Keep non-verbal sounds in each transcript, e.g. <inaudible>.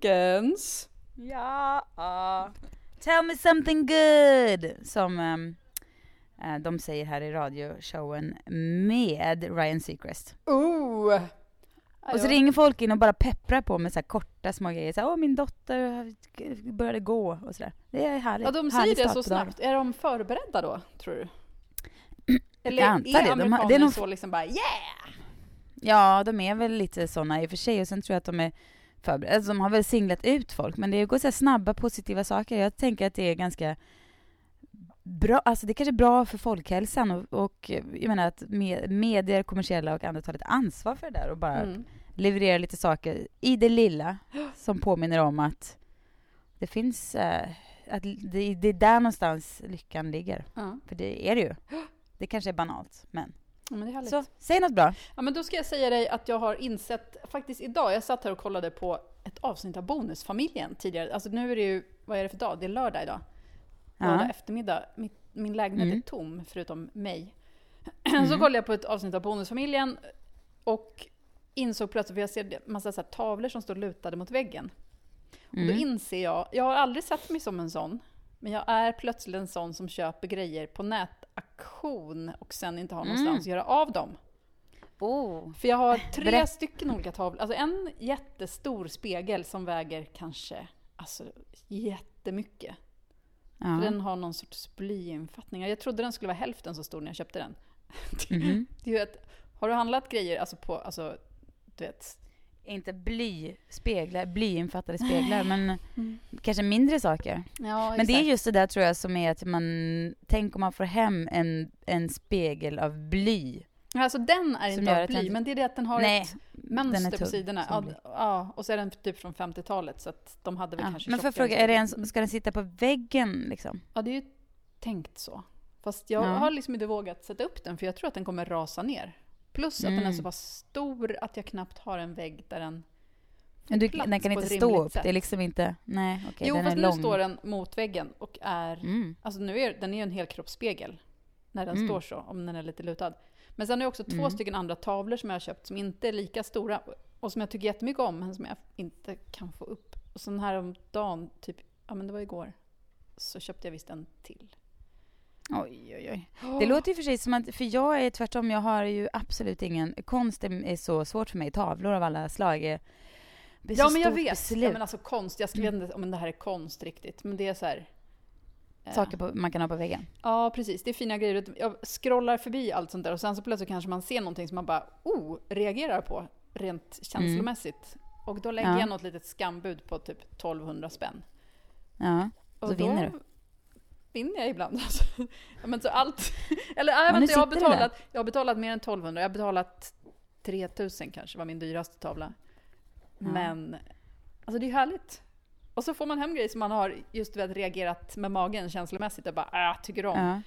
Blankens! Ja. Tell me something good! Som um, de säger här i radioshowen med Ryan Seacrest. Oh! Och så ringer folk in och bara pepprar på med så korta små grejer. Så här, Åh, min dotter började gå och sådär. Det är härligt. Ja, de säger det så snabbt. Är de förberedda då, tror du? <clears throat> Eller jag antar är det. amerikaner De, det är nog... så liksom bara yeah? Ja, de är väl lite såna i och för sig. Och sen tror jag att de är förberedda. Alltså, de har väl singlat ut folk. Men det går så snabba, positiva saker. Jag tänker att det är ganska bra, alltså det är kanske är bra för folkhälsan och, och jag menar att medier, kommersiella och andra tar lite ansvar för det där och bara mm. levererar lite saker i det lilla <gasps> som påminner om att det finns, äh, att det, det, är där någonstans lyckan ligger. Ja. För det är det ju. <gasps> Det kanske är banalt, men Ja, men så, säg något bra. Ja, men då ska jag säga dig att jag har insett, faktiskt idag, jag satt här och kollade på ett avsnitt av Bonusfamiljen tidigare. Alltså nu är det ju, vad är det för dag? Det är lördag idag lördag ja. eftermiddag. Min, min lägenhet mm. är tom, förutom mig. <clears throat> Mm. Så kollade jag på ett avsnitt av Bonusfamiljen och insåg plötsligt, för jag ser massa så tavlor som står lutade mot väggen. Mm. Och då inser jag, jag har aldrig sett mig som en sån, men jag är plötsligt en sån som köper grejer på nätaktion och sen inte har mm. någonstans att göra av dem. Oh. För jag har <laughs> tre Berätt. stycken olika tavlor. Alltså en jättestor spegel som väger kanske alltså, jättemycket. Ja. För den har någon sorts blyinfattning. Jag trodde den skulle vara hälften så stor när jag köpte den. <laughs> Mm. är ett, har du handlat grejer alltså på, alltså, du vet, inte blyspeglar, blyinfattade speglar, men mm. kanske mindre saker. Ja, men det är just det där tror jag som är att man, tänk om man får hem en, en spegel av bly. Alltså den är inte av bly, men det är det att den har Nej, ett mönster på sidorna. Ja, ja, och så är den typ från 50-talet, så att de hade väl ja, kanske Men för fråga, är det en, ska den sitta på väggen liksom? Ja, det är ju tänkt så. Fast jag ja. har liksom inte vågat sätta upp den, för jag tror att den kommer rasa ner. Plus att mm. den är mm. så pass stor att jag knappt har en vägg där den men du, den kan inte stå upp, sätt. det är liksom inte... Nej, okay, Jo, den fast nu står den mot väggen och är... Mm. Alltså nu är den är ju en helkroppsspegel när den mm. står så, om den är lite lutad. Men sen har jag också två mm. stycken andra tavlor som jag har köpt som inte är lika stora och som jag tycker jättemycket om, men som jag inte kan få upp. Och sen här om dagen, typ, ja men det var igår, så köpte jag visst en till. Oj, oj, oj. Det låter ju för sig som att, för jag är tvärtom, jag har ju absolut ingen, konst är så svårt för mig, tavlor av alla slag är Ja, men jag vet. Ja, men alltså konst, jag vet inte om det här är konst riktigt, men det är så här, Saker på, man kan ha på väggen? Ja, precis. Det är fina grejer. Jag scrollar förbi allt sånt där och sen så plötsligt kanske man ser någonting som man bara oh, reagerar på rent känslomässigt. Mm. Och då lägger ja. jag något litet skambud på typ 1200 spänn. Ja, och så vinner du. Vinner jag ibland. <laughs> Alltså. men så allt. <laughs> Eller jag, vet inte, jag, har betalat, jag har betalat mer än 1200. Jag har betalat 3000 kanske, var min dyraste tavla. Ja. Men alltså det är härligt. Och så får man hem grejer som man har just vet, reagerat med magen känslomässigt och bara äh, tycker om. Ja.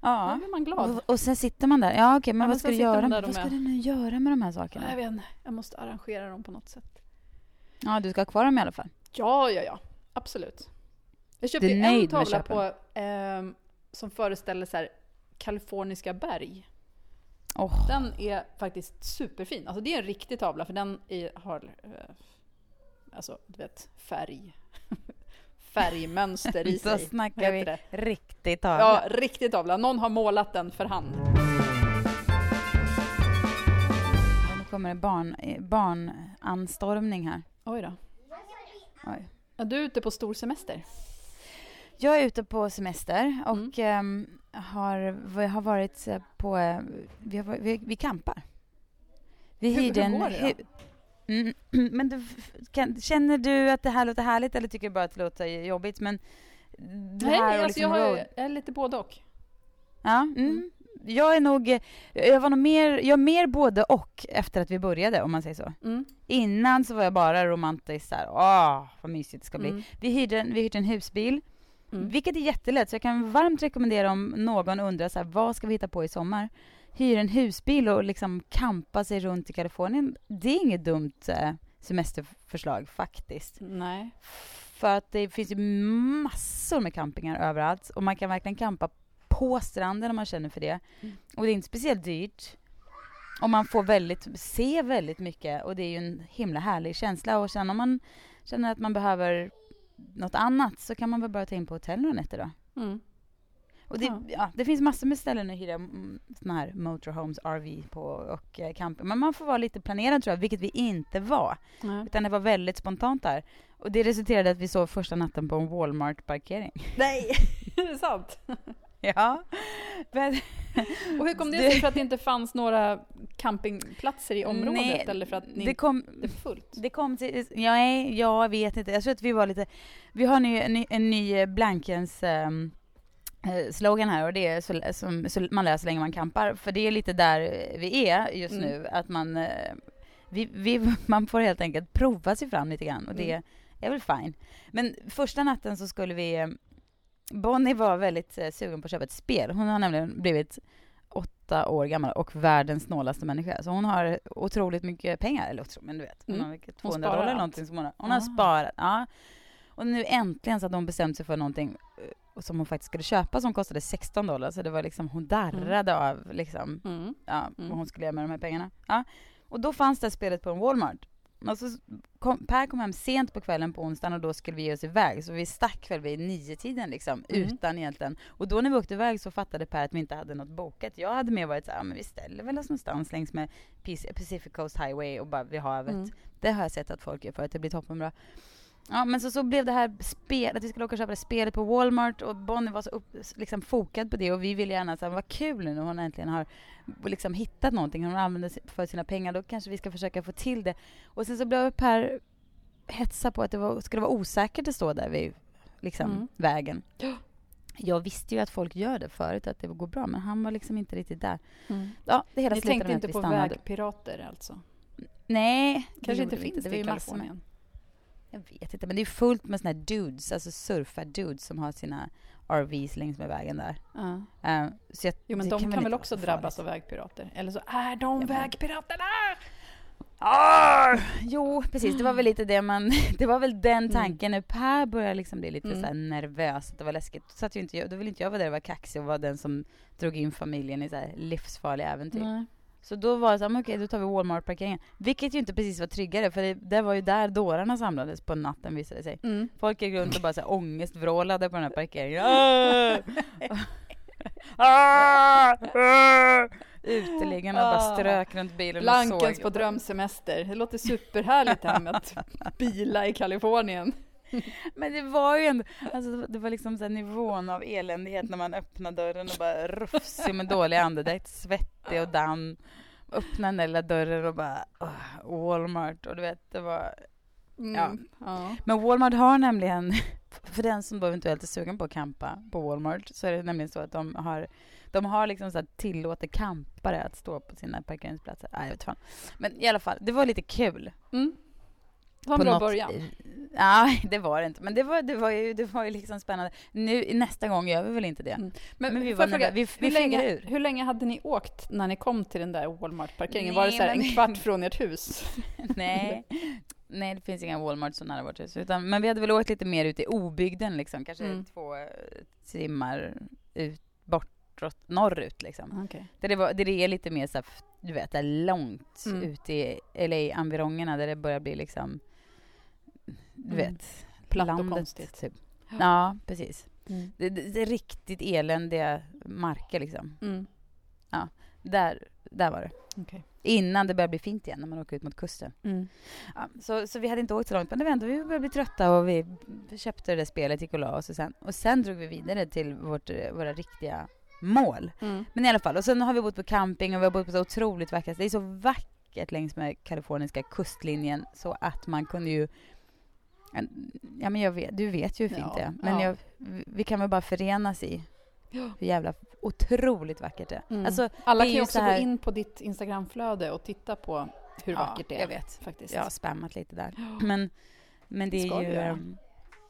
Ja. Då blir man glad. Och, och sen sitter man där. Ja, okej, okay, men ja, vad ska du göra? Vad ska du nu göra med de här sakerna? Jag vet inte. Jag måste arrangera dem på något sätt. Ja, du ska ha kvar dem i alla fall. Ja, ja, ja. Absolut. Jag köpte en tavla på, eh, som föreställer så här, kaliforniska berg. Oh. Den är faktiskt superfin. Alltså det är en riktig tavla för den är, har eh, alltså, du vet, färg. <laughs> Färgmönster i <laughs> sig. Då snackar vi det? riktig tavla. Ja, riktig tavla. Någon har målat den för hand. nu kommer det barn, barnanstormning här. Oj då. Oj. Är du ute på stor semester? Jag är ute på semester och mm. um, har, har varit på... Vi, har, vi, vi campar. Vi hur, hyrde hur går det då? Mm, <clears throat> men du, kan, känner du att det här låter härligt eller tycker du bara att det låter jobbigt? Men Nej, alltså liksom jag, har, jag är lite både och. Ja, mm. mm. Jag är nog, jag var nog mer, jag är mer både och efter att vi började om man säger så. Mm. Innan så var jag bara romantisk såhär, åh vad mysigt det ska bli. Mm. Vi hyrde, vi hyrde en husbil, mm. vilket är jättelätt så jag kan varmt rekommendera om någon undrar så här, vad ska vi hitta på i sommar? hyra en husbil och liksom kampa sig runt i Kalifornien, det är inget dumt eh, semesterförslag faktiskt. Nej. För att det finns ju massor med campingar överallt och man kan verkligen campa på stranden om man känner för det. Mm. Och det är inte speciellt dyrt. Och man får väldigt, se väldigt mycket och det är ju en himla härlig känsla. Och sen om man känner att man behöver något annat så kan man väl bara ta in på hotell några nätter då. Mm. Och det, Ja. ja. det finns massor med ställen att hyra mm, såna här motorhomes, RV på och eh, camping. Men man får vara lite planerad tror jag, vilket vi inte var. Nej. Utan det var väldigt spontant där. Och det resulterade i att vi sov första natten på en Walmart-parkering. Nej, <laughs> är det sant? <laughs> <laughs> Ja. Men, Och hur kom <laughs> det sig? För att det inte fanns några campingplatser i området? Nej, eller för att ni det kom, det är fullt? det kom till... Ja, nej, jag vet inte. Jag tror att vi var lite... Vi har nu en ny, en ny Blankens ehm, eh, slogan här och det är så, som, så man lär så länge man campar. För det är lite där vi är just Mm. nu. Att man... eh, Vi, vi, <laughs> man får helt enkelt prova sig fram lite grann och det Mm. är väl fine. Men första natten så skulle vi... Bonnie var väldigt eh, sugen på att köpa ett spel. Hon har nämligen blivit åtta år gammal och världens snålaste människa. Så hon har otroligt mycket pengar. Eller otroligt, men du vet. Hon Mm. har vilket Hon 200 sparar dollar eller någonting som hon har. Hon Ah. har sparat. Ja. Och nu äntligen så hade hon bestämt sig för någonting eh, som hon faktiskt skulle köpa som kostade 16 dollar. Så det var liksom, hon darrade av liksom, Mm. ja, Mm. vad hon skulle göra med de här pengarna. Ja. Och då fanns det spelet på en Walmart. Och så kom, per kom hem sent på kvällen på onsdagen och då skulle vi ge oss iväg. Så vi stack väl vid nio-tiden liksom, Mm. utan egentligen. Och då när vi åkte iväg så fattade Per att vi inte hade något bokat. Jag hade mer varit så här, ja, men vi ställer väl oss någonstans längs med Pac- Pacific Coast Highway och bara vid havet. Mm. Det har jag sett att folk gör för att det blir toppenbra. Ja, men så, så blev det här spel, att vi skulle åka och köpa det spelet på Walmart och Bonnie var så upp, liksom fokad på det och vi ville gärna säga vad kul nu när hon äntligen har liksom hittat någonting hon använder för sina pengar, då kanske vi ska försöka få till det. Och sen så blev Per hetsa på att det var, skulle vara osäkert att stå där vid liksom, Mm. vägen. Jag visste ju att folk gör det förut, att det går bra, men han var liksom inte riktigt där. Mm. Ja, det hela Ni tänkte inte på vägpirater alltså? Nej, det Kanske gjorde inte finns Det det i Kalifornien? Jag vet inte, men det är fullt med såna här dudes, alltså surfar-dudes som har sina RVs längs med vägen där. Ja. Eh, så jag, Jo, men de kan, inte väl också så drabbas av vägpirater? Eller så är de men- vägpiraterna! Ah! Jo, precis. Det var väl lite det man... <laughs> Det var väl den tanken när Per började liksom bli lite Mm. så nervös, att det var läskigt. Så att ju inte jag, då ville inte jag vara där och vara kaxig och vara den som drog in familjen i så livsfarliga äventyr. Nej. Så då var det så här, okej, då tar vi Walmart-parkeringen. Vilket ju inte precis var tryggare, för det, det var ju där dårarna samlades på natten visade det sig. Mm. Folk gick runt och bara så här ångestvrålade på den här parkeringen. <laughs> <laughs> Ah! Ah! Uteliggarna bara Ah. strök runt bilen och Blankens såg. på drömsemester. Det låter superhärligt här med att bila i Kalifornien. <laughs> Men det var ju ändå, alltså det var- liksom så nivån av eländighet när man öppnade dörren och bara rufsig med dålig andedräkt, svettig och damm. Öppnade den där lilla dörren och bara åh, Walmart och du vet det var Mm. Ja. Ja. Men Walmart har nämligen, <laughs> för den som då eventuellt är sugen på att campa på Walmart, så är det nämligen så att de har de har liksom så tillåter campare att stå på sina parkeringsplatser. Nej, jag vet fan. Men i alla fall, det var lite kul. Mm. Det var en bra något- början. Nej, det var det inte. Men det var, det var, ju, det var ju liksom spännande. Nu, nästa gång gör vi väl inte det. Mm. Men, vi får var fråga. Vi, vi hur, länge, ur. hur länge hade ni åkt när ni kom till den där Walmart-parkeringen? Var det så här men- en kvart från ert hus? <laughs> Nej. Nej, det finns inga Walmart så nära vårt hus. Utan, men vi hade väl åkt lite mer ut i obygden, liksom. kanske Mm. två eh, timmar ut, bortåt, norrut. Liksom. Okay. Där, det var, där det är lite mer så här, du vet, där långt Mm. ute i LA-environgerna där det börjar bli liksom, du Mm. vet, Platt och landet, konstigt. Typ. Ja, precis. Mm. Det, det, det är riktigt eländiga marker liksom. Mm. Där, där var det. Okej. Innan det börjar bli fint igen när man åker ut mot kusten. Mm. Ja, så, så vi hade inte åkt så långt, men det var ändå, vi började bli trötta och vi köpte det där spelet, gick och la oss och sen, och sen drog vi vidare till vårt, eh, våra riktiga mål. Mm. Men i alla fall, och sen har vi bott på camping och vi har bott på så otroligt vackra Det är så vackert längs med kaliforniska kustlinjen så att man kunde ju Ja men jag vet, du vet ju hur fint Ja, det är. Men ja. jag, vi kan väl bara förenas i hur jävla otroligt vackert det är. Mm. Alltså, Alla det kan ju också så här- gå in på ditt Instagramflöde och titta på hur Ja, vackert det är. jag vet. Faktiskt. jag har spammat lite där. <clears throat> Men, men det Det är ju... göra. ehm,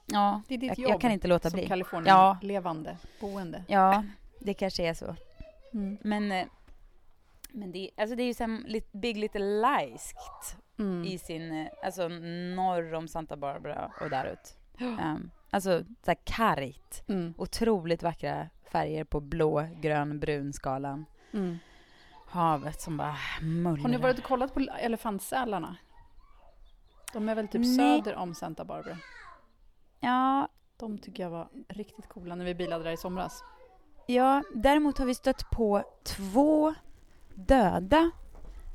Ja, Det är ditt jag, jobb jag kan inte låta som bli. Kalifornien-levande boende. Ja, det kanske är så. Mm. Men, eh, men det, alltså det är ju som lit- Big Little Lieskt Mm. i sin, eh, alltså norr om Santa Barbara och därut. Um, alltså så här kargt. Mm. Otroligt vackra färger på blå, grön, brun skalan. Mm. havet som bara mullrar. Har ni varit och kollat på elefantsälarna? De är väl typ Nej. söder om Santa Barbara. Ja, De tycker jag var riktigt coola när vi bilade där i somras. ja, däremot har vi stött på två döda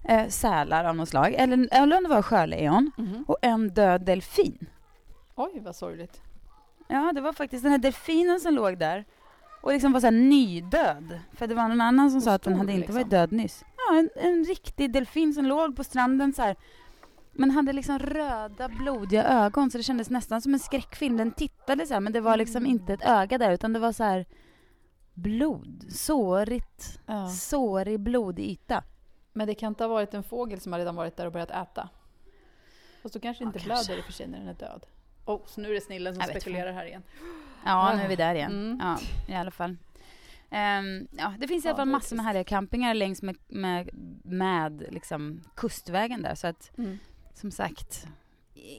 eh, sälar av något slag. Eller, eller om det var sjölejon. Och en död delfin. Oj, vad sorgligt. Ja, det var faktiskt den här delfinen som låg där och liksom var så här nydöd. För det var någon annan som Och sa att den hade inte liksom. varit död nyss. Ja, en, en riktig delfin som låg på stranden så här. Men hade liksom röda, blodiga ögon så det kändes nästan som en skräckfilm. Den tittade så här, men det var liksom Mm. inte ett öga där utan det var så här blod, sårigt, Ja. sårig blodig yta. Men det kan inte ha varit en fågel som har redan varit där och börjat äta. Fast då kanske Ja, inte kanske. blöder i och för sig när den är död. Oh, så nu är det snillen som Jag spekulerar här igen. Ja, nu är vi där igen. Mm. Ja, i alla fall. Ehm, ja, det finns i alla Ja, fall massor med härliga campingar längs med, med, med liksom kustvägen där. Så att Mm. som sagt,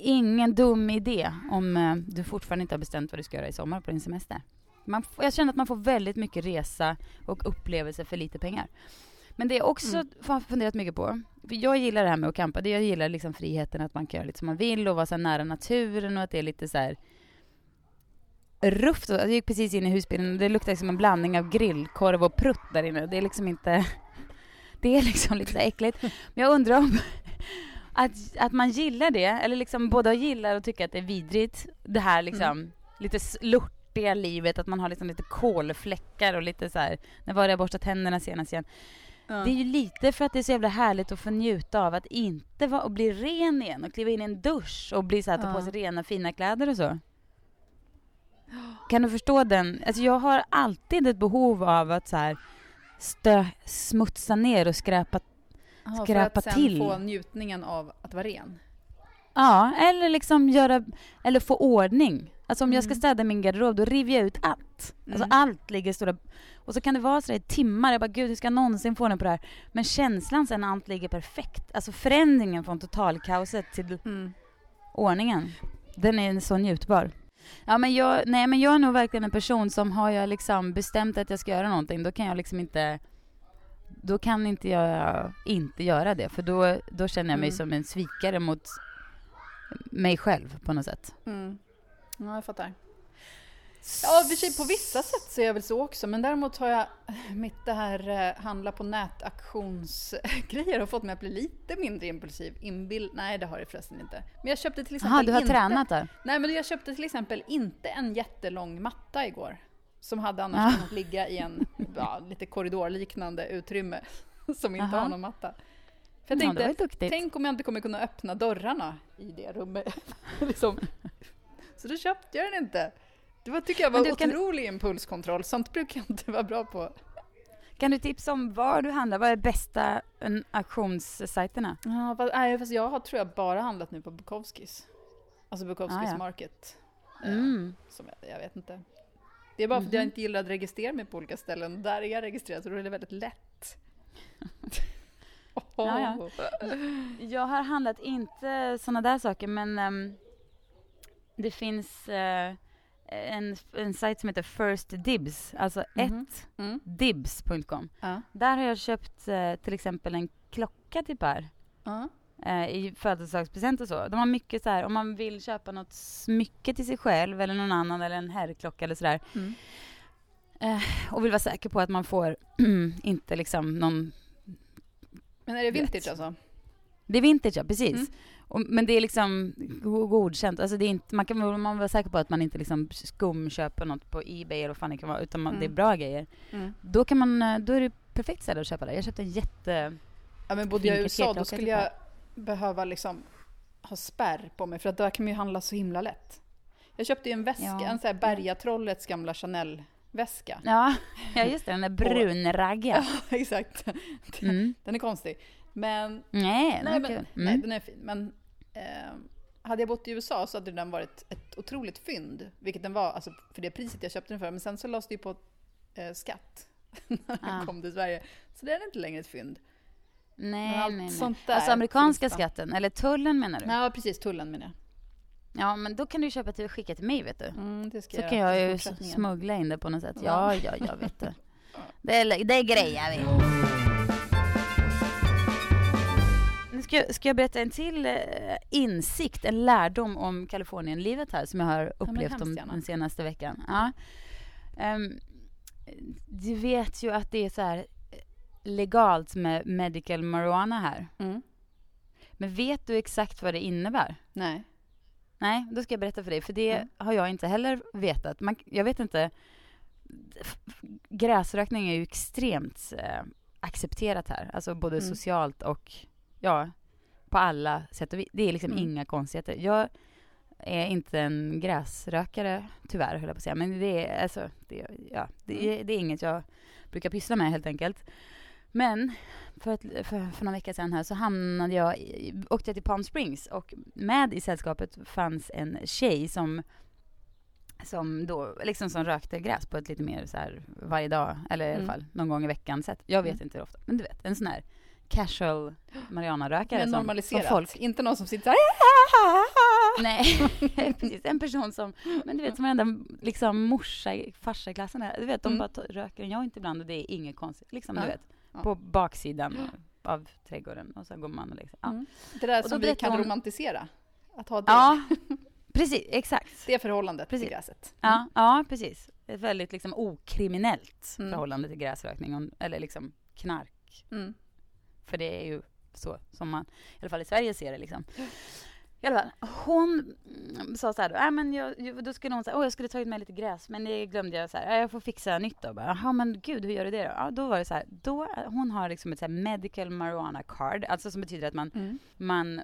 ingen dum idé om eh, du fortfarande inte har bestämt vad du ska göra i sommar på din semester. Man, jag känner att man får väldigt mycket resa och upplevelser för lite pengar. Men det jag också Mm. funderat mycket på, för jag gillar det här med att campa, jag gillar liksom friheten att man kan göra lite som man vill och vara så nära naturen och att det är lite så här rufft. Jag gick precis in i husbilen och det luktar som en blandning av grillkorv och prutt där inne. Det är liksom inte... <laughs> Det är liksom lite så äckligt. Men jag undrar om <laughs> att, att man gillar det, eller liksom både gillar och tycker att det är vidrigt, det här liksom lite s- lortiga livet, att man har liksom lite kolfläckar och lite så här, när var det jag borstade tänderna senast igen? Ja. Det är ju lite för att det är så jävla härligt att få njuta av att inte vara och bli ren igen och kliva in i en dusch och bli så här, ta på Ja. sig rena fina kläder och så. <gasps> Kan du förstå den? Alltså jag har alltid ett behov av att så här stö, smutsa ner och skräpa. För skräpa att sen till. få njutningen av att vara ren. Ja, eller liksom göra, eller få ordning. Alltså om jag ska Mm. städa min garderob, då river jag ut allt. Alltså Mm. allt ligger i stora... Och så kan det vara så där i timmar, jag bara gud hur ska jag någonsin få ordning på det här? Men känslan sen när allt ligger perfekt, alltså förändringen från totalkaoset till Mm. ordningen, den är så njutbar. Ja men jag, nej men jag är nog verkligen en person som har jag liksom bestämt att jag ska göra någonting, då kan jag liksom inte då kan inte jag inte göra det, för då, då känner jag mig Mm. som en svikare mot mig själv på något sätt. Mm. Ja, jag fattar. Ja, på vissa sätt så är jag väl så också, men däremot har jag <laughs> mitt det här eh, handla på nätaktionsgrejer har fått mig att bli lite mindre impulsiv. Inbill... Nej, det har det förresten inte. Men jag köpte till exempel Jaha, du har inte... tränat där? Nej, men jag köpte till exempel inte en jättelång matta igår. Som hade annars Ja. kunnat ligga i en <laughs> ja, lite korridorliknande utrymme <laughs> som inte Aha. har någon matta. För jag Ja, tänkte, duktigt. tänk om jag inte kommer kunna öppna dörrarna i det rummet. liksom. Så då köpte jag den inte. Det var, tycker jag var Men du kan- otrolig impulskontroll. Sånt brukar jag inte vara bra på. Kan du tipsa om var du handlar? Vad är bästa en, auktionssajterna? Ja, fast, nej, fast jag har tror jag bara handlat nu på Bukowskis. Alltså Bukowskis Ah, ja. Market. Eh, Mm. Som jag, jag vet inte. Det är bara för att jag Mhm. inte gillar att registrera mig på olika ställen. Där är jag registrerad så då är det väldigt lätt. <laughs> Ja, ja. Jag har handlat inte såna där saker, men ehm, det finns eh, en, en sajt som heter First Dibs, alltså Mhm. ett Mm. dibs.com. Ja. Där har jag köpt eh, till exempel en klocka till Per Ja. eh, i födelsedagspresent och så. De har mycket så här, om man vill köpa något smycke till sig själv eller någon annan eller en herrklocka eller sådär Mm. och vill vara säker på att man får <clears throat> inte liksom någon Men är det Vet. vintage alltså? Det är vintage, ja precis. Mm. Och, men det är liksom go- godkänt. Alltså det är inte, man kan man vara säker på att man inte liksom skumköper något på Ebay eller vad fan det kan vara, utan man, Mm. det är bra grejer. Mm. Då, kan man, då är det perfekt ställe att köpa det. Jag köpte en jätte... Ja, men bodde jag i USA då skulle typ. jag behöva liksom ha spärr på mig för att där kan man ju handla så himla lätt. Jag köpte ju en väska, Ja. en sån här Bergatrollets gamla Chanel-väska. Ja, ja just det, den där <laughs> brunraggiga. <laughs> Ja, exakt. <laughs> Mm. Den är konstig. Men, Nej, den nej, är men kul. nej, Mm. den är fin. Men eh, hade jag bott i USA så hade den varit ett otroligt fynd. Vilket den var, alltså för det priset jag köpte den för. Men sen så lades det ju på eh, skatt <laughs> när den Ah. kom till Sverige. Så det är inte längre ett fynd. Nej, nej, nej. sånt där Alltså amerikanska finns det. skatten, eller tullen menar du? Ja, precis. Tullen menar jag. Ja, men då kan du köpa till skicka till mig vet du. Mm, Så jag kan jag ju smuggla in det på något sätt. Ja. Ja, ja, vet du. <laughs> Det, är- det grejar vi. Ska, ska jag berätta en till eh, insikt, en lärdom om Kalifornienlivet här som jag har upplevt gärna. den senaste veckan? Ja. Ehm, du vet ju att det är så här eh, legalt med medical marijuana här. Mm. Men vet du exakt vad det innebär? Nej. Nej, då ska jag berätta för dig, för det Mm. har jag inte heller vetat. Man, jag vet inte. Gräsrökning är ju extremt eh, accepterat här, alltså både Mm. socialt och ja, på alla sätt och vis. Det är liksom Mm. inga konstigheter. Jag är inte en gräsrökare, tyvärr, höll jag på att säga. Men det är, alltså, det, ja, det, Mm. det är inget jag brukar pyssla med, helt enkelt. Men för, ett, för, för några veckor sedan här så hamnade jag, i, åkte jag till Palm Springs och med i sällskapet fanns en tjej som som då, liksom som rökte gräs på ett lite mer så här varje dag, eller i alla Mm. fall någon gång i veckan sätt. Jag vet Mm. inte hur ofta, men du vet, en sån här casual marijuana-rökare Men som, som normaliserat. folk Inte någon som sitter så här. Nej, <laughs> precis. En person som, men du vet som varenda liksom morsa, i- farsa i klassen. Du vet, de Mm. bara röker en joint ibland och det är inget konstigt. Liksom, Ja. du vet. Ja. På baksidan av trädgården och så går man och liksom. Ja, Mm. Det där då som vi kan hon- romantisera. Att ha det, ja precis, exakt. det förhållandet Precis. till gräset. Ja, ja, precis. Ett väldigt liksom okriminellt Mm. förhållande till gräsrökning, och, eller liksom knark. Mm. För det är ju så som man, i alla fall i Sverige, ser det liksom. I alla fall, hon mm, sa så här då, äh, men jag, då skulle hon säga, åh jag skulle tagit med lite gräs, men det glömde jag så här, "Äh, jag får fixa nytt då. Jaha men gud, hur gör du det då? Ja, då var det så här, då, hon har liksom ett så medical marijuana card, alltså som betyder att man, Mm. man,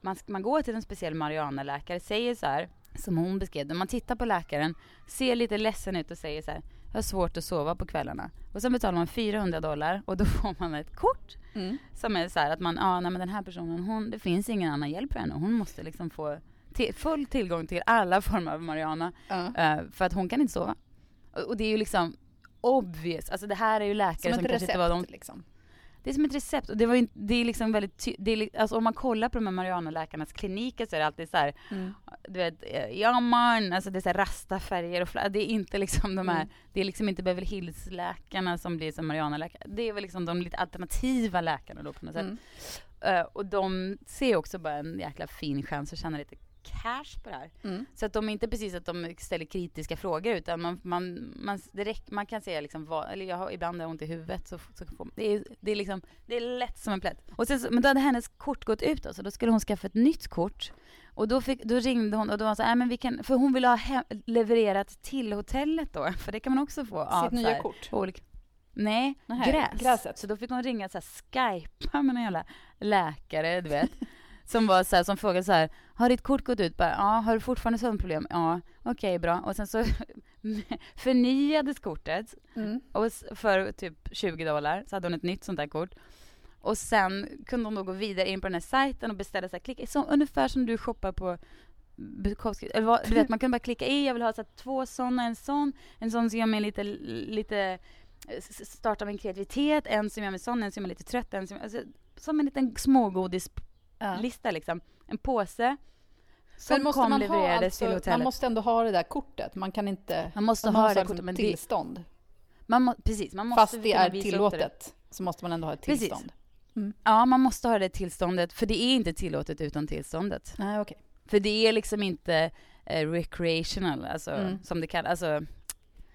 man, man går till en speciell marijuanaläkare, säger så här, som hon beskrev det, man tittar på läkaren, ser lite ledsen ut och säger så här, har svårt att sova på kvällarna. Och sen betalar man 400 dollar och då <laughs> får man ett kort Mm. som är så här att man, ja nej men den här personen, hon, det finns ingen annan hjälp för henne. Hon måste liksom få till, full tillgång till alla former av marijuana Ja. eh, för att hon kan inte sova. Och, och det är ju liksom obvious, alltså det här är ju läkare Som som, ett kanske inte var de... recept liksom. Det är som ett recept och det var ju, det är liksom väldigt det är, alltså om man kollar på de här marijuanaläkarnas kliniker så är det alltid så här, Mm. du vet, eh, ja man, alltså det är så här rasta färger och fla, det är inte liksom de här, Mm. det är liksom inte Beverly Hills-läkarna som blir som marijuanaläkare. Det är väl liksom de lite alternativa läkarna då på något sätt. Mm. Eh, och de ser också bara en jäkla fin chans att tjäna lite cash på det här. Mm. Så att de är inte precis att de ställer kritiska frågor utan man, man, man, direkt, man kan säga liksom vad, eller jag har ibland ont i huvudet så, så får, det, är, det är liksom, det är lätt som en plätt. Och sen, så- men då hade hennes kort gått ut då, så då skulle hon skaffa ett nytt kort. Och då, fick, då ringde hon och då var hon så här, "Nej, men vi kan, för hon ville ha hem, levererat till hotellet då, <laughs> för det kan man också få. Sitt så nya här kort. Olika. Nej, Nähä, gräs. gräset. Så då fick hon ringa så här, skypa <laughs> med en jävla läkare, du vet. Som var så här, som frågade så här, har ditt kort gått ut? Bara, ja, har du fortfarande sömnproblem? Ja, okej, bra. Och sen så <laughs> förnyades kortet Mm. och för typ 20 dollar så hade hon ett nytt sånt där kort. Och sen kunde hon då gå vidare in på den här sajten och beställa så här, klicka, som, ungefär som du shoppar på Bukowski. Eller vad, du vet, man kunde bara klicka i, jag vill ha så här, två sådana, en sån, en sån som gör mig lite, lite s- startar min kreativitet, en som gör mig sån, en som är lite trött, en som, alltså, som en liten smågodislista Ja. liksom. En påse som Men måste kom man ha levererades alltså, till hotellet. man måste ändå ha det där kortet. Man kan inte... Man måste man ha måste det kortet, men det, tillstånd. man må, precis, man måste Fast det är upp det. tillåtet så måste man ändå ha ett tillstånd. Ja, man måste ha det tillståndet, för det är inte tillåtet utan tillståndet. Nej, okej. För det är liksom inte eh, recreational, alltså, Mm. som det kallas. Alltså,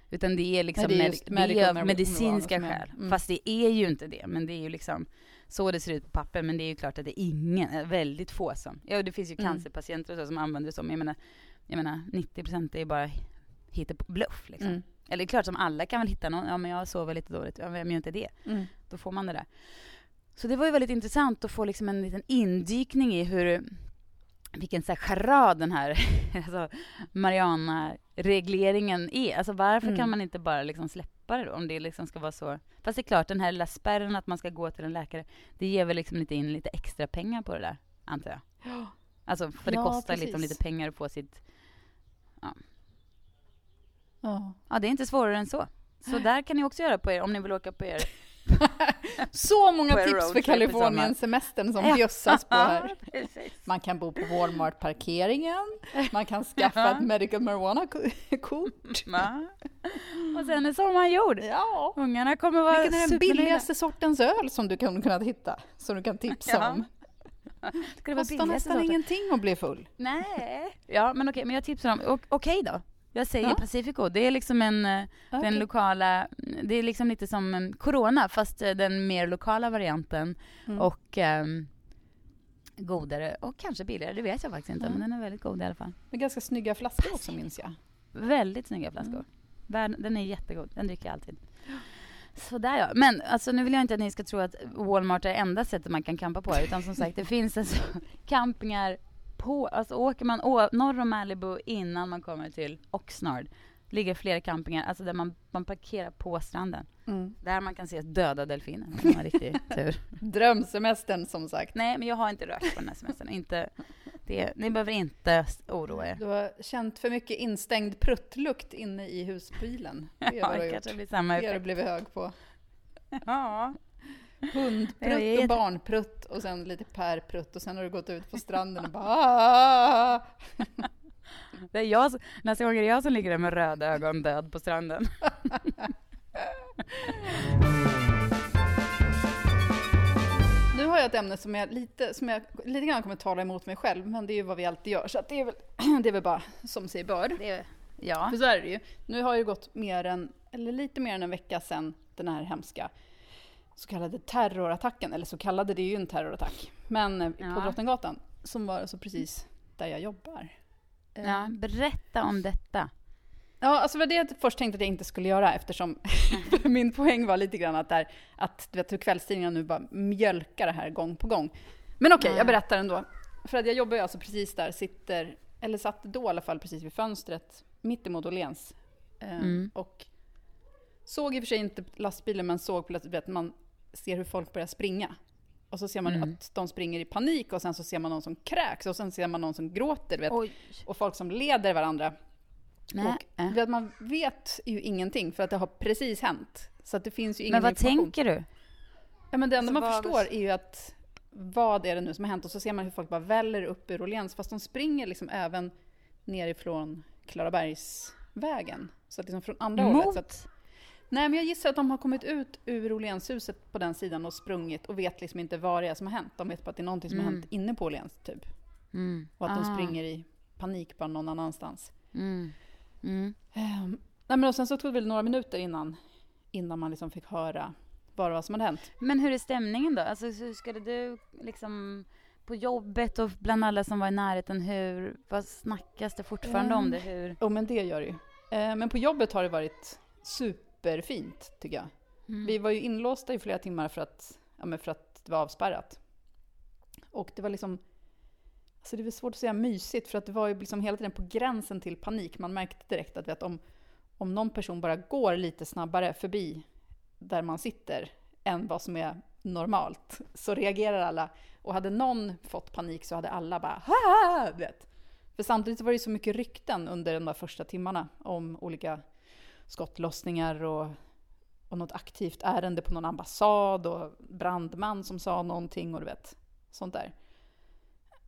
utan det är liksom Nej, det är med, det marijuana medicinska skäl. mm. Fast det är ju inte det, men det är ju liksom så det ser ut på papper. Men det är ju klart att det är ingen, eh, väldigt få som. Ja, det finns ju Mm. cancerpatienter och så som använder det som, jag menar, jag menar 90% är ju bara bluff liksom. Mm. Eller det är klart som alla kan väl hitta någon, ja men jag sover lite dåligt, ja, vem gör inte det? Mm. Då får man det där. Så det var ju väldigt intressant att få liksom en liten indykning i hur, vilken så här charad den här <laughs> alltså, Mariana-regleringen är. Alltså varför Mm. kan man inte bara liksom släppa det då? Om det liksom ska vara så. Fast det är klart, den här lilla spärren att man ska gå till en läkare, det ger väl liksom lite in lite extra pengar på det där, antar jag. Alltså, för det Ja, kostar precis. liksom lite pengar att få sitt... Ja. Ja, det är inte svårare än så. Så där kan ni också göra på er, om ni vill åka på er Så många tips för. Kalifornien-semestern som <laughs> Ja. bjössas på här. Man kan bo på Walmart-parkeringen, man kan skaffa ett medical marijuana-kort. Och sen är sommaren gjord. Ja. Ungarna kommer vara Vilken är den billigaste sortens öl som du kan kunna hitta, som du kan tipsa om? det kostar nästan ingenting att bli full. Nej. Ja, men okej, men jag tipsar om, okej då. Jag säger ja. Pacifico. Det är liksom en, okay. Eh, den lokala, det är liksom lite som en Corona fast eh, den mer lokala varianten. Mm. Och um, godare och kanske billigare, det vet jag faktiskt inte. Mm. Men den är väldigt god i alla fall. Med ganska snygga flaskor också minns jag. Väldigt snygga flaskor. Mm. Den är jättegod, den dricker jag alltid. Sådär ja. Men alltså, nu vill jag inte att ni ska tro att Walmart är enda sättet man kan campa på. Utan som sagt, det <laughs> finns alltså campingar på, alltså åker man å, norr om Malibu innan man kommer till Oxnard ligger flera campingar, alltså där man, man parkerar på stranden. Mm. Där man kan se döda delfiner om man har riktig tur. Drömsemestern som sagt. Nej, men jag har inte rökt på den här semestern. inte, det, ni behöver inte oroa er. Du har känt för mycket instängd pruttlukt inne i husbilen. Det är ja, det kanske blir samma. Det har du blivit hög på. Ja. Hundprutt och barnprutt och sen lite pärprutt och sen har du gått ut på stranden och bara ah! Det är jag, nästa gång är det jag som ligger där med röda ögon död på stranden. Nu har jag ett ämne som jag lite, som jag lite grann kommer tala emot mig själv, men det är ju vad vi alltid gör, så det, är väl, <clears throat> det är väl bara som sig bör. Det, ja. För så är det ju. Nu har det gått mer än, eller lite mer än en vecka sedan den här hemska så kallade terrorattacken, eller så kallade, det är ju en terrorattack, men eh, ja. på Drottninggatan, som var alltså precis där jag jobbar. Ja, eh. berätta om detta. Ja, alltså det jag först tänkte att jag inte skulle göra eftersom <laughs> min poäng var lite grann att, där, att du vet, hur kvällstidningarna nu bara mjölkar det här gång på gång. Men okej, okay, jag berättar ändå. För att jag jobbar ju alltså precis där, sitter, eller satt då i alla fall precis vid fönstret, mitt emot Åhléns. Eh, mm. Och såg i och för sig inte lastbilen, men såg plötsligt att man ser hur folk börjar springa. Och så ser man mm. att de springer i panik och sen så ser man någon som kräks och sen ser man någon som gråter. Vet, och folk som leder varandra. Och äh. vet, man vet ju ingenting för att det har precis hänt. Så att det finns ju ingen Men vad information. tänker du? Ja, men det enda alltså, man förstår är ju att vad är det nu som har hänt? Och så ser man hur folk bara väller upp ur Åhléns, fast de springer liksom även nerifrån Klarabergsvägen. Så att liksom från andra Mot? hållet. Så att, Nej, men jag gissar att de har kommit ut ur Åhlénshuset på den sidan och sprungit och vet liksom inte vad det är som har hänt. De vet bara att det är någonting som mm. har hänt inne på Åhléns, typ. Mm. Och att ah. de springer i panik bara någon annanstans. Mm. Um, nej, men och sen så tog det väl några minuter innan, innan man liksom fick höra bara vad som hade hänt. Men hur är stämningen då? Alltså, hur skulle du liksom på jobbet och bland alla som var i närheten, hur, vad snackas det fortfarande um, om det? Hur? Jo, men det gör det ju. Uh, men på jobbet har det varit super superfint, tycker jag. Mm. Vi var ju inlåsta i flera timmar för att, ja, men för att det var avspärrat. Och det var liksom... Alltså det var svårt att säga mysigt, för att det var ju liksom hela tiden på gränsen till panik. Man märkte direkt att vet, om, om någon person bara går lite snabbare förbi där man sitter än vad som är normalt, så reagerar alla. Och hade någon fått panik så hade alla bara ha vet. För samtidigt var det så mycket rykten under de där första timmarna om olika skottlossningar och, och något aktivt ärende på någon ambassad och brandman som sa någonting och du vet, sånt där.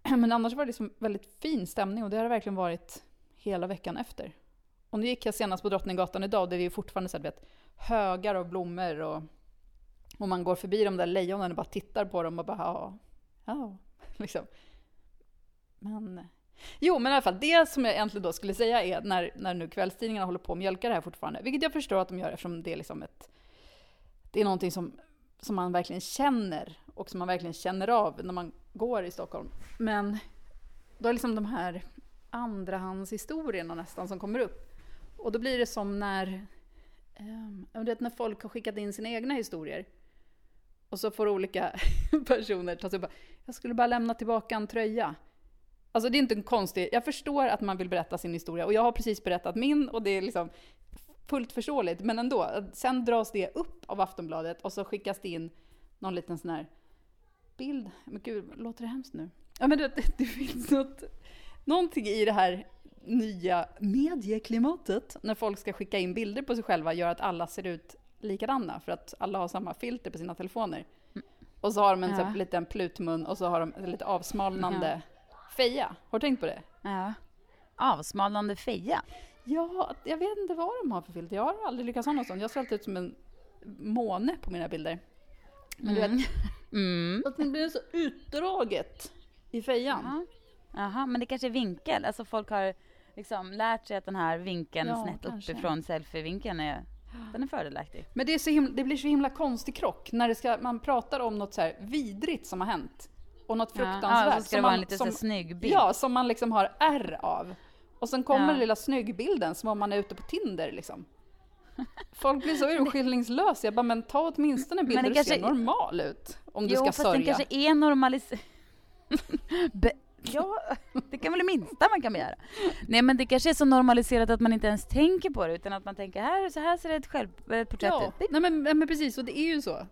<clears throat> Men annars var det liksom väldigt fin stämning och det har det verkligen varit hela veckan efter. Och nu gick jag senast på Drottninggatan idag, och det är fortfarande så här, vet, högar av blommor och, och man går förbi de där lejonen och bara tittar på dem och bara ja, ja, <laughs> liksom. Men Jo, men i alla fall, det som jag egentligen då skulle säga är när, när nu kvällstidningarna håller på att mjölka det här fortfarande, vilket jag förstår att de gör eftersom det är liksom ett... Det är någonting som, som man verkligen känner och som man verkligen känner av när man går i Stockholm. Men då är liksom de här andrahandshistorierna nästan som kommer upp. Och då blir det som när, eh, vet, när folk har skickat in sina egna historier. Och så får olika <laughs> personer ta sig upp. Jag skulle bara lämna tillbaka en tröja. Alltså det är inte en konstig, jag förstår att man vill berätta sin historia och jag har precis berättat min och det är liksom fullt förståeligt, men ändå. Sen dras det upp av Aftonbladet och så skickas det in någon liten sån här bild. Men gud, låter det hemskt nu? Ja men det, det finns något, någonting i det här nya medieklimatet när folk ska skicka in bilder på sig själva gör att alla ser ut likadana för att alla har samma filter på sina telefoner. Mm. Och så har de en ja. liten plutmun och så har de lite avsmalnande ja feja. Har du tänkt på det? Ja. Avsmalnande feja? Ja, jag vet inte vad de har för filter. Jag har aldrig lyckats ha något sånt. Jag ser alltid ut som en måne på mina bilder. Men du vet, <laughs> mm. att det blir så utdraget i fejan. Jaha. Jaha, men det kanske är vinkel. Alltså folk har liksom lärt sig att den här vinkeln Ja, snett kanske. uppifrån selfie-vinkeln är, den är fördelaktig. Men det, är så himla, det blir så himla konstig krock när det ska, man pratar om något så här vidrigt som har hänt. Och något fruktansvärt. Ja, och så ska som det vara man- en lite som, snygg bild. Ja, som man liksom har R av. Och sen kommer Ja. den lilla snyggbilden som om man är ute på Tinder liksom. <laughs> Folk blir så urskillningslösa. Jag bara, men ta åtminstone en bild Men det där du ser kanske- normal ut. Om du jo, ska fast den sörja. kanske är normaliserad. <laughs> ja, det kan väl det minsta man kan begära. Nej, men det kanske är så normaliserat att man inte ens tänker på det, utan att man tänker här, så här ser ett, själv, ett porträtt Ja, ut. nej men, men precis, och det är ju så.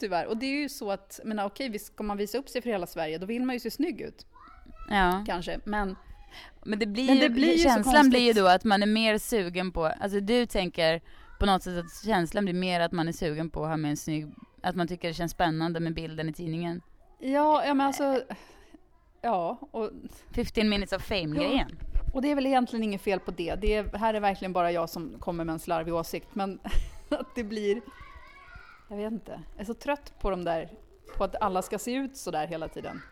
Tyvärr. Och det är ju så att, menar okej, ska man visa upp sig för hela Sverige, då vill man ju se snygg ut. Ja. Kanske. Men Men det blir Men det blir ju så känslan blir ju då att man är mer sugen på, alltså du tänker på något sätt att känslan blir mer att man är sugen på att ha med en snygg, att man tycker det känns spännande med bilden i tidningen. ja, ja men alltså, ja, och 15 minutes of fame-grejen. Och det är väl egentligen inget fel på det. det är, här är verkligen bara jag som kommer med en slarvig åsikt. Men <laughs> att det blir... Jag vet inte. Jag är så trött på de där... På att alla ska se ut så där hela tiden.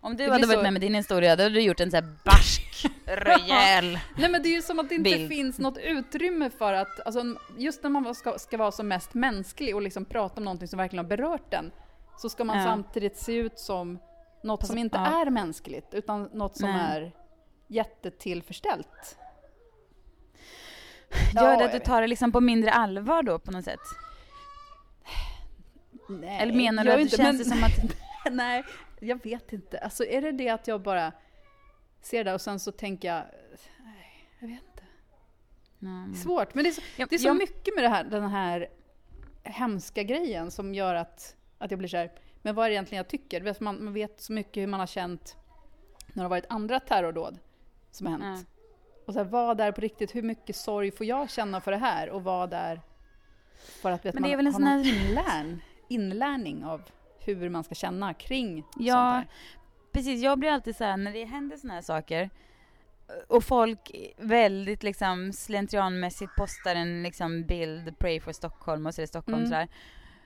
Om du Det hade varit så- med med din historia, då hade du gjort en sån här barsk, <laughs> rejäl... Nej men det är ju som att det inte Bild. finns något utrymme för att... Alltså, just när man ska, ska vara som mest mänsklig och liksom prata om någonting som verkligen har berört den. Så ska man Ja. samtidigt se ut som något som inte ja. är mänskligt. Utan något som Nej. är jättetillförställt. Gör Ja, det att du tar det liksom på mindre allvar då på något sätt? Nej, Eller menar du jag att det inte, känns men- det som att... Nej, jag vet inte. Alltså är det det att jag bara ser det och sen så tänker jag, nej, jag vet inte. Mm. Det är svårt, men det är så, Ja, det är så jag- mycket med det här, den här hemska grejen som gör att, att jag blir så här, men vad är det egentligen jag tycker? Vet, Man, man vet så mycket hur man har känt när det har varit andra terrordåd som har hänt. Och så här, vad är på riktigt, hur mycket sorg får jag känna för det här? Och vad är för att vet, Men det man är väl en sån här- inlärn, inlärning av hur man ska känna kring sånt Ja, här. precis. Jag blir alltid så här när det händer såna här saker och folk väldigt liksom slentrianmässigt postar en liksom bild, pray for Stockholm och så är det Stockholm Mm. sådär.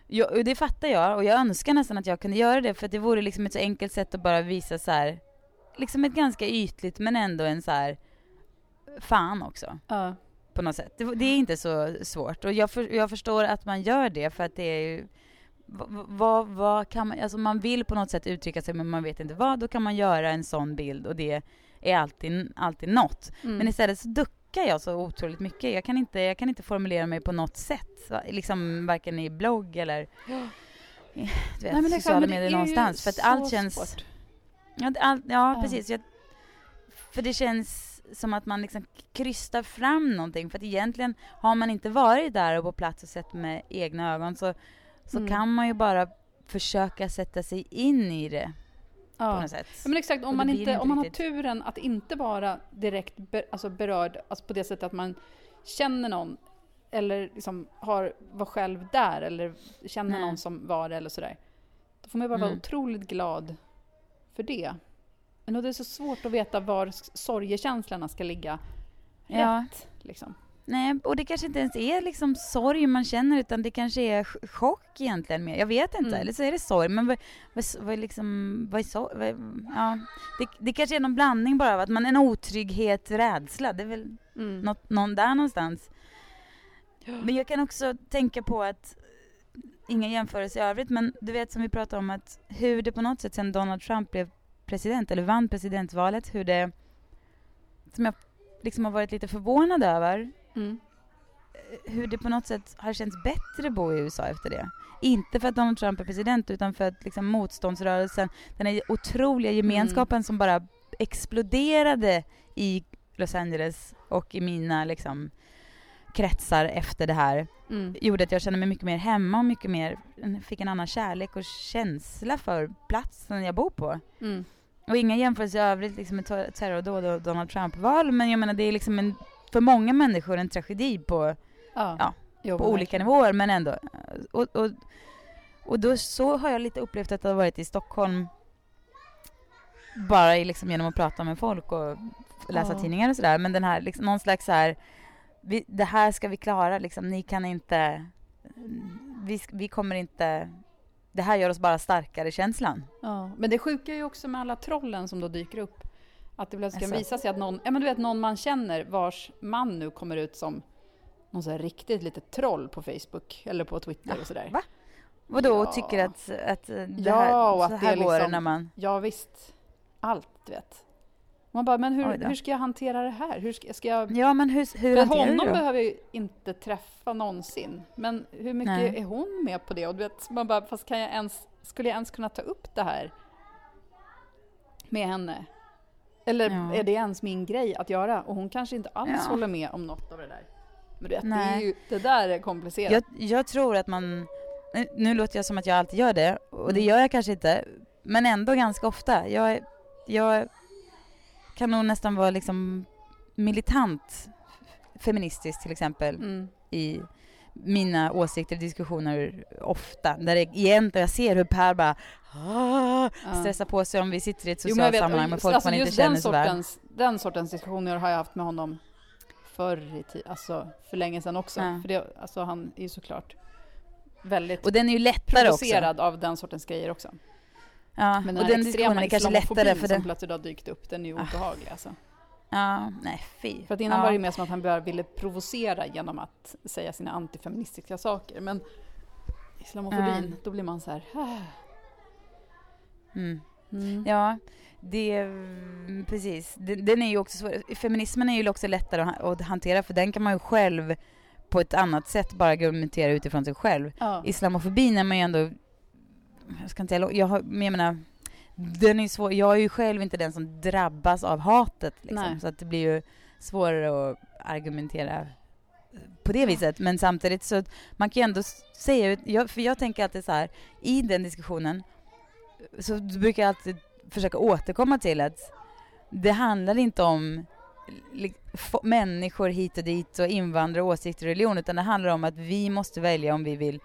Jag, det fattar jag och jag önskar nästan att jag kunde göra det för det vore liksom ett så enkelt sätt att bara visa så här, liksom ett ganska ytligt men ändå en så här fan också Ja. på något sätt. Det, det är inte så svårt och jag, för, jag förstår att man gör det för att det är ju vad, vad, kan man, alltså man vill på något sätt uttrycka sig men man vet inte vad, då kan man göra en sån bild och det är alltid, alltid något. Mm. Men istället så duckar jag så otroligt mycket. Jag kan inte, jag kan inte formulera mig på något sätt, liksom varken i blogg eller <gasps> Ja. du vet, Nej, sociala är medier någonstans. För att allt känns... svårt. Ja, allt, ja, Ja. precis. Jag, för det känns som att man liksom krystar fram någonting. För att egentligen har man inte varit där och på plats och sett med egna ögon så, så Mm. kan man ju bara försöka sätta sig in i det på Ja. något sätt. Ja, men exakt, om man, inte, inte om man har turen att inte vara direkt be, alltså berörd alltså på det sättet att man känner någon eller liksom har, var själv där eller känner Nej. någon som var det eller sådär. Då får man ju bara vara Mm. otroligt glad för det. Men det är så svårt att veta var sorgekänslorna ska ligga Ja. rätt. Liksom. Nej, och det kanske inte ens är liksom sorg man känner utan det kanske är ch- chock egentligen mer. Jag vet inte, Mm. eller så är det sorg. Men vad, vad, vad, är liksom, vad är sorg? Vad, ja. det, det kanske är någon blandning bara av att man en otrygghet, rädsla. Det är väl Mm. något, någon där någonstans. Men jag kan också tänka på att, ingen jämförelse i övrigt, men du vet som vi pratade om att hur det på något sätt sen Donald Trump blev president, eller vann presidentvalet, hur det, som jag liksom har varit lite förvånad över, Mm. hur det på något sätt har känts bättre att bo i USA efter det. Inte för att Donald Trump är president utan för att liksom motståndsrörelsen, den här otroliga gemenskapen som bara exploderade i Los Angeles och i mina liksom kretsar efter det här Mm. gjorde att jag kände mig mycket mer hemma och mycket mer, fick en annan kärlek och känsla för platsen jag bor på. Mm. Och inga jämförelser i övrigt liksom med ter- terrordåd och Donald Trump-val men jag menar det är liksom en, för många människor en tragedi på Ja. Ja, på olika nivåer men ändå. Och, och, och då så har jag lite upplevt att det har varit i Stockholm bara i liksom genom att prata med folk och läsa Ja. tidningar och sådär. Men den här, liksom, någon slags så här, vi, det här ska vi klara liksom, ni kan inte, vi, vi kommer inte det här gör oss bara starkare-känslan. Ja, men det sjuka är ju också med alla trollen som då dyker upp. Att det plötsligt kan Alltså. visa sig att någon, ja men du vet någon man känner vars man nu kommer ut som någon så här riktigt litet troll på Facebook eller på Twitter och sådär. va? Vadå, och Ja. tycker att, att eh, det Ja, här, och att så det här är går det liksom- när man... Ja visst, allt du vet. Man bara, men hur, hur ska jag hantera det här? Hur ska, ska jag... Ja, men hur, hur För honom du det då? behöver jag ju inte träffa någonsin. Men hur mycket Nej. är hon med på det? Och du vet, man bara, fast kan jag ens, skulle jag ens kunna ta upp det här med henne? Eller Ja. är det ens min grej att göra? Och hon kanske inte alls Ja. håller med om något av det där. Men du vet, det, är Nej. ju, det där är komplicerat. Jag, jag tror att man... nu- låter jag som att jag alltid gör det, och det Mm. gör jag kanske inte. Men ändå ganska ofta. Jag, jag kan nog nästan vara liksom militant feministisk till exempel Mm. i mina åsikter i diskussioner ofta. Där det egentligen, jag ser hur Per bara ah, stressar på sig om vi sitter i ett Jo, socialt jag vet, sammanhang och med folk alltså man inte känner så väl. Den sortens diskussioner har jag haft med honom förr i tiden, alltså för länge sedan också. Ja. För det, alltså, han är ju såklart väldigt Och den är ju lättare också. provocerad av den sortens grejer också. Ja, Men och den här den diskussionen är kanske lättare för som den... plötsligt har dykt upp, den är ju Ah. obehaglig alltså. Ja, nej fy. För att innan ja. var det mer som att han bara ville provocera genom att säga sina antifeministiska saker. Men islamofobin, Ja. då blir man så här... Mm. Mm. Ja, det... mm, Precis. Den, den är ju också svår. Feminismen är ju också lättare att hantera för den kan man ju själv på ett annat sätt bara argumentera utifrån sig själv. Ja. Islamofobin är man ju ändå... Jag ska inte... Jag, har, men jag menar... Den är svår. Jag är ju själv inte den som drabbas av hatet liksom. Så att det blir ju svårare att argumentera på det viset. Men samtidigt så man kan ju ändå säga, jag, för jag tänker alltid så här, i den diskussionen så brukar jag alltid försöka återkomma till att det handlar inte om människor hit och dit och invandrare, åsikter och religion utan det handlar om att vi måste välja om vi vill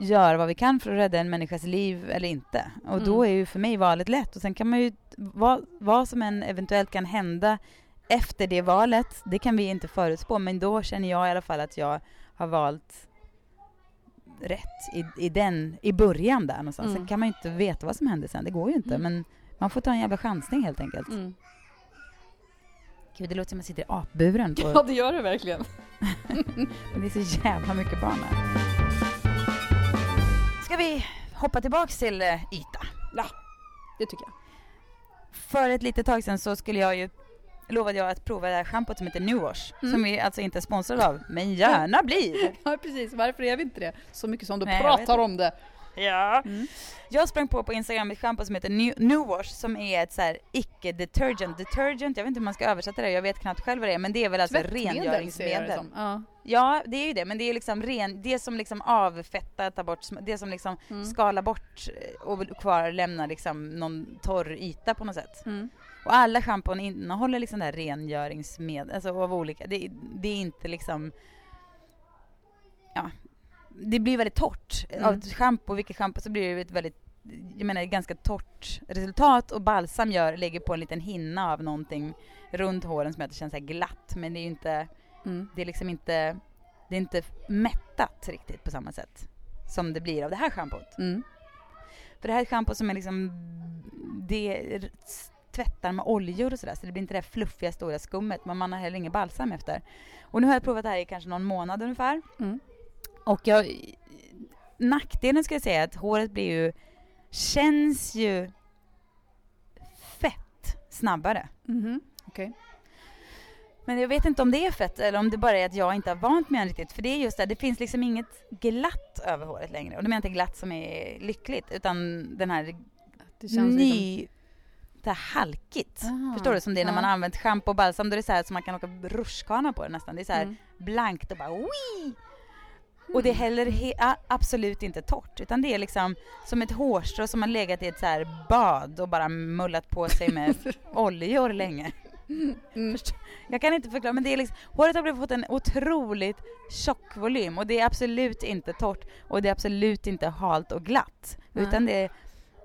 göra vad vi kan för att rädda en människas liv eller inte. Och då Mm. är ju för mig valet lätt och sen kan man ju, vad, vad som än eventuellt kan hända efter det valet, det kan vi inte förutspå men då känner jag i alla fall att jag har valt rätt i, i den, i början där någonstans. Mm. Sen kan man ju inte veta vad som händer sen, det går ju inte Mm. men man får ta en jävla chansning helt enkelt. Mm. Gud, det låter som att jag sitter i apburen <laughs> på, Ja, det gör det verkligen. <laughs> det är så jävla mycket barn där. Ska vi hoppa tillbaks till eh, yta? Det tycker jag. För ett litet tag sedan så skulle jag ju lovade jag att prova det här schampot som heter New Wash, Mm. som vi alltså inte är sponsrade av, men gärna blir. <laughs> Ja, precis. Varför är vi inte det? Så mycket som du Nej, pratar om det. Ja. Mm. Jag sprang på på Instagram ett schampo som heter New, New Wash som är ett så här icke-detergent. Detergent, jag vet inte hur man ska översätta det, jag vet knappt själv vad det är, men det är väl alltså rengöringsmedel. Ja. Ja, det är ju det, men det är liksom ren, det som liksom avfettar, tar bort, det som liksom Mm. skalar bort eh, och kvar lämnar liksom någon torr yta på något sätt. Mm. Och alla schampon innehåller liksom det här rengöringsmedel, alltså av olika, det, det är inte liksom, ja, det blir väldigt torrt. Mm. Av schampo, vilket schampo, så blir det ett väldigt, jag menar ganska torrt resultat och balsam gör, lägger på en liten hinna av någonting runt håren som gör att det känns så glatt, men det är ju inte Mm. det är liksom inte, det är inte mättat riktigt på samma sätt som det blir av det här schampot. Mm. För det här är ett schampo som är liksom, det tvättar med oljor och sådär så det blir inte det här fluffiga stora skummet men man har heller ingen balsam efter. Och nu har jag provat det här i kanske någon månad ungefär Mm. och jag, nackdelen ska jag säga är att håret blir ju, känns ju fett snabbare. Mhm. Okej. Men jag vet inte om det är fett eller om det bara är att jag inte har vant mig än riktigt. För det är just det, det finns liksom inget glatt över håret längre. Och då menar jag inte glatt som är lyckligt, utan den här Det känns liksom... ny... Det här halkigt. Ah, Förstår du? Som det är när man har använt schampo och balsam. Då är det så här som man kan åka rutschkana på det nästan. Det är så här Mm. blankt och bara wii! Och det är heller he- absolut inte torrt. Utan det är liksom som ett hårstrå som har legat i ett så här bad och bara mullat på sig med <laughs> oljor länge. Mm. Förstår- Jag kan inte förklara, men det är liksom, håret har fått en otroligt tjock volym och det är absolut inte torrt och det är absolut inte halt och glatt. Nej. Utan det är,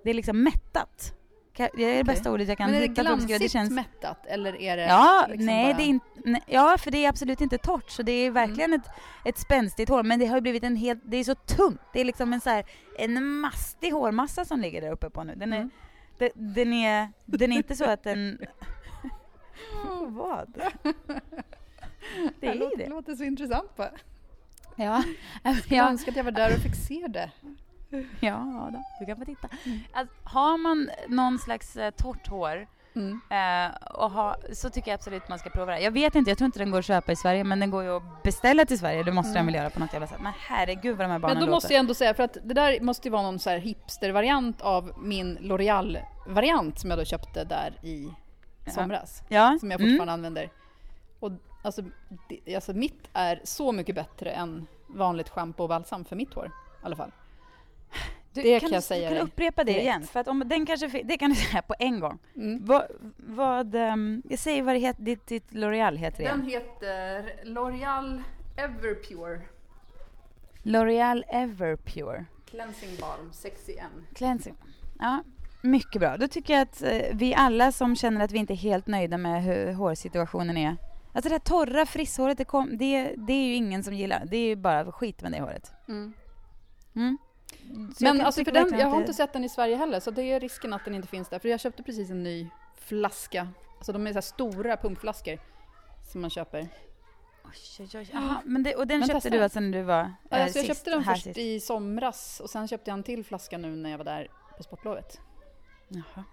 det är liksom mättat. Det är det bästa ordet jag kan Men är det hitta glansigt Det känns... mättat eller är det Ja, liksom nej, bara... det är inte, nej, ja, för det är absolut inte torrt, så det är verkligen ett, ett spänstigt hår, men det har ju blivit en helt, det är så tungt, det är liksom en så här, en mastig hårmassa som ligger där uppe på nu. Den är, Mm. den, den är, den är inte så att den... Vad? Det är låter, det. låter så intressant bara. Ja, Jag ja, önskar att jag var där och fick se det. ja då, du kan få titta. Mm. Alltså, har man någon slags eh, torrt hår Mm. Eh, och ha, så tycker jag absolut man ska prova det. Jag vet inte, jag tror inte den går att köpa i Sverige men den går ju att beställa till Sverige. Det måste Mm. den väl göra på något jävla sätt. Men herregud vad de här barnen Men då låter. måste jag ändå säga, för att det där måste ju vara någon så här hipster-variant av min L'Oreal-variant som jag då köpte där i. somras. Ja. Som jag mm. fortfarande använder. Och alltså, det, alltså mitt är så mycket bättre än vanligt schampo och balsam för mitt hår. I alla fall. Du, det kan kan jag du, säga Kan du dig upprepa det direkt. igen? För att om den kanske, det kan du <laughs> säga på en gång. Mm. Vad, vad ehm, jag säger vad det heter, ditt, ditt L'Oreal heter Den igen. heter L'Oreal Everpure L'Oreal Everpure Cleansing Balm 60N. Cleansing. Ja, mycket bra. Då tycker jag att eh, vi alla som känner att vi inte är helt nöjda med hur hårsituationen är. Alltså det här torra frisshåret, det, kom, det, det är ju ingen som gillar. Det är ju bara skit med det håret. Mm. Mm. Men alltså för den, jag har inte sett den i Sverige heller så det är risken att den inte finns där. För jag köpte precis en ny flaska. Alltså de är så stora pumpflaskor som man köper. Oj, oj, oj. Jaha, men det, och den Men köpte testa. du alltså när du var Ja, eh, alltså jag sist, köpte den först sist? i somras och sen köpte jag en till flaska nu när jag var där på sportlovet. Jaha.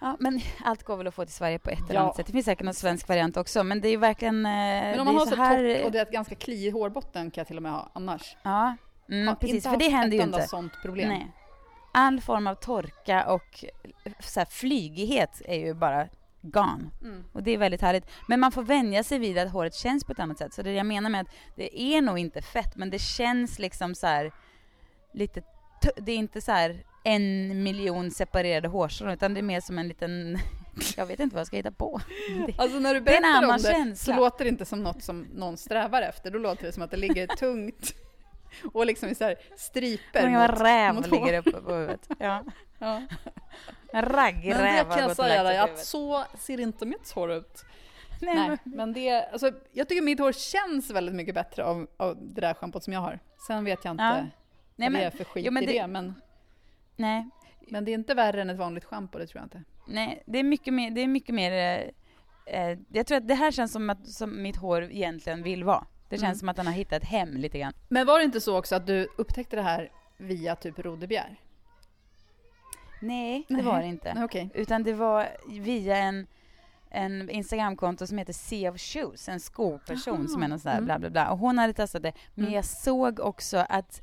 Ja, men allt går väl att få till Sverige på ett eller Ja. annat sätt. Det finns säkert någon svensk variant också, men det är verkligen... Eh, Men om man har så, här... torrt och det är ett ganska kliig hårbotten kan jag till och med ha annars. Ja, mm, Har precis. inte För det händer ju enda inte. sånt problem. Nej. All form av torka och eh, så här, flygighet är ju bara gone. Mm. Och det är väldigt härligt. Men man får vänja sig vid att håret känns på ett annat sätt. Så det jag menar med att det är nog inte fett, men det känns liksom så här lite... Det är inte så här en miljon separerade hårstrån, utan det är mer som en liten... <laughs> Jag vet inte vad jag ska hitta på. <laughs> Det, Alltså när du det är en berättar om annan det känsla. så låter det inte som något som någon strävar efter. Då låter det som att det ligger tungt <laughs> och liksom i så här striper en mot, räv mot ligger uppe på huvudet. Ja. Ja. En raggig Men det kan jag säga dig att så ser inte mitt hår ut. Nej, Nej, men- men det, alltså, jag tycker mitt hår känns väldigt mycket bättre av, av det där schampot som jag har. Sen vet jag inte Ja. vad Nej, det är men, för skit jo, men i det- det, men, nej, men det är inte värre än ett vanligt schampo, det tror jag inte. nej, det är mycket mer, det är mycket mer eh, eh, jag tror att det här känns som att som mitt hår egentligen vill vara. Det känns Mm. som att den har hittat hem lite grann. Men var det inte så också att du upptäckte det här via typ rodebjär? Nej, det Nej. var det inte. Okej. Utan det var via en, en Instagramkonto som heter Sea of Shoes, en skoperson Aha. som är någon sån där Mm. bla bla bla. Och hon hade testat det. Men Mm. jag såg också att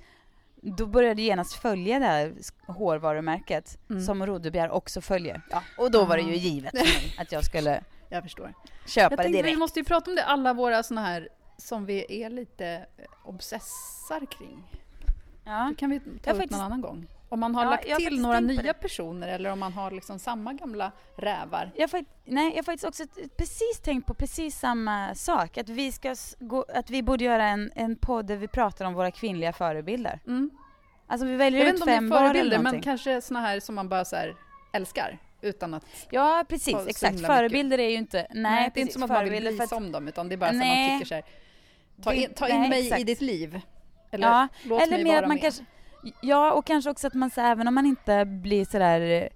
då började jag genast följa det här hårvarumärket Mm. som Rodebjer också följer. Ja, och då var det ju Ah. givet <laughs> att jag skulle Jag förstår. köpa Jag det tänkte vi direkt. måste ju prata om det, alla våra såna här som vi är lite eh, obsessar kring. Ja. Det kan vi ta Jag upp faktiskt- någon annan gång. Om man har Ja, lagt till några nya personer eller om man har liksom samma gamla rävar. Jag, fakt- nej, jag har faktiskt också precis tänkt på precis samma sak. Att vi, ska gå, att vi borde göra en, en podd där vi pratar om våra kvinnliga förebilder. Mm. Alltså vi väljer Jag ut om fem var eller förebilder, men någonting. kanske såna här som man bara så här älskar. Utan att... Ja, precis. Exakt. himla mycket. Förebilder är ju inte... Nej, Nej, det är inte som att man vill Förebilder för att- som dem, utan det är bara så att man Nej. tycker så här, ta in, ta in nej, mig i exakt. ditt liv. Eller Ja, låt Eller mig mer vara att man med. kanske... Ja, och kanske också att man så, även om man inte blir sådär... eh,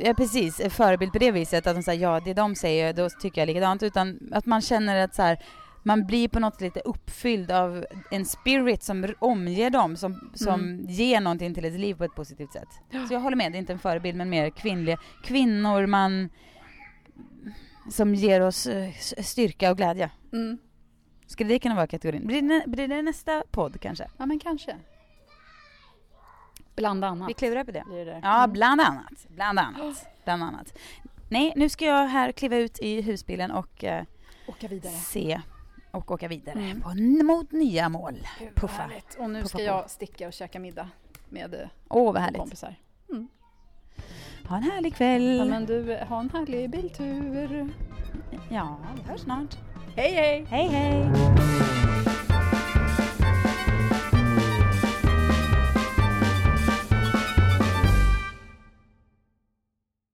Ja precis, eh, förebild på det viset att de säger ja det de säger då tycker jag likadant utan att man känner att så här, man blir på något lite uppfylld av en spirit som omger dem som, som Mm. ger någonting till ett liv på ett positivt sätt. Så jag håller med, det är inte en förebild men mer kvinnliga kvinnor man som ger oss eh, styrka och glädje. Mm. Skulle det kunna vara kategorin? Blir det, blir det nästa podd kanske? Ja, men kanske. Bland annat. Vi klurar på det. blir det. Ja, Mm. bland annat. Bland annat. Bland annat. Nej, nu ska jag här kliva ut i husbilen och eh, Åka vidare. se och åka vidare Mm. på, mot nya mål. Gud, Puffa. härligt. Och nu Puffa ska på. jag sticka och käka middag med eh, Åh, vad härligt. kompisar. Ha en härlig kväll. Ja, men du, ha en härlig biltur. Ja, vi hörs snart. Hej, hej! Hej, hej.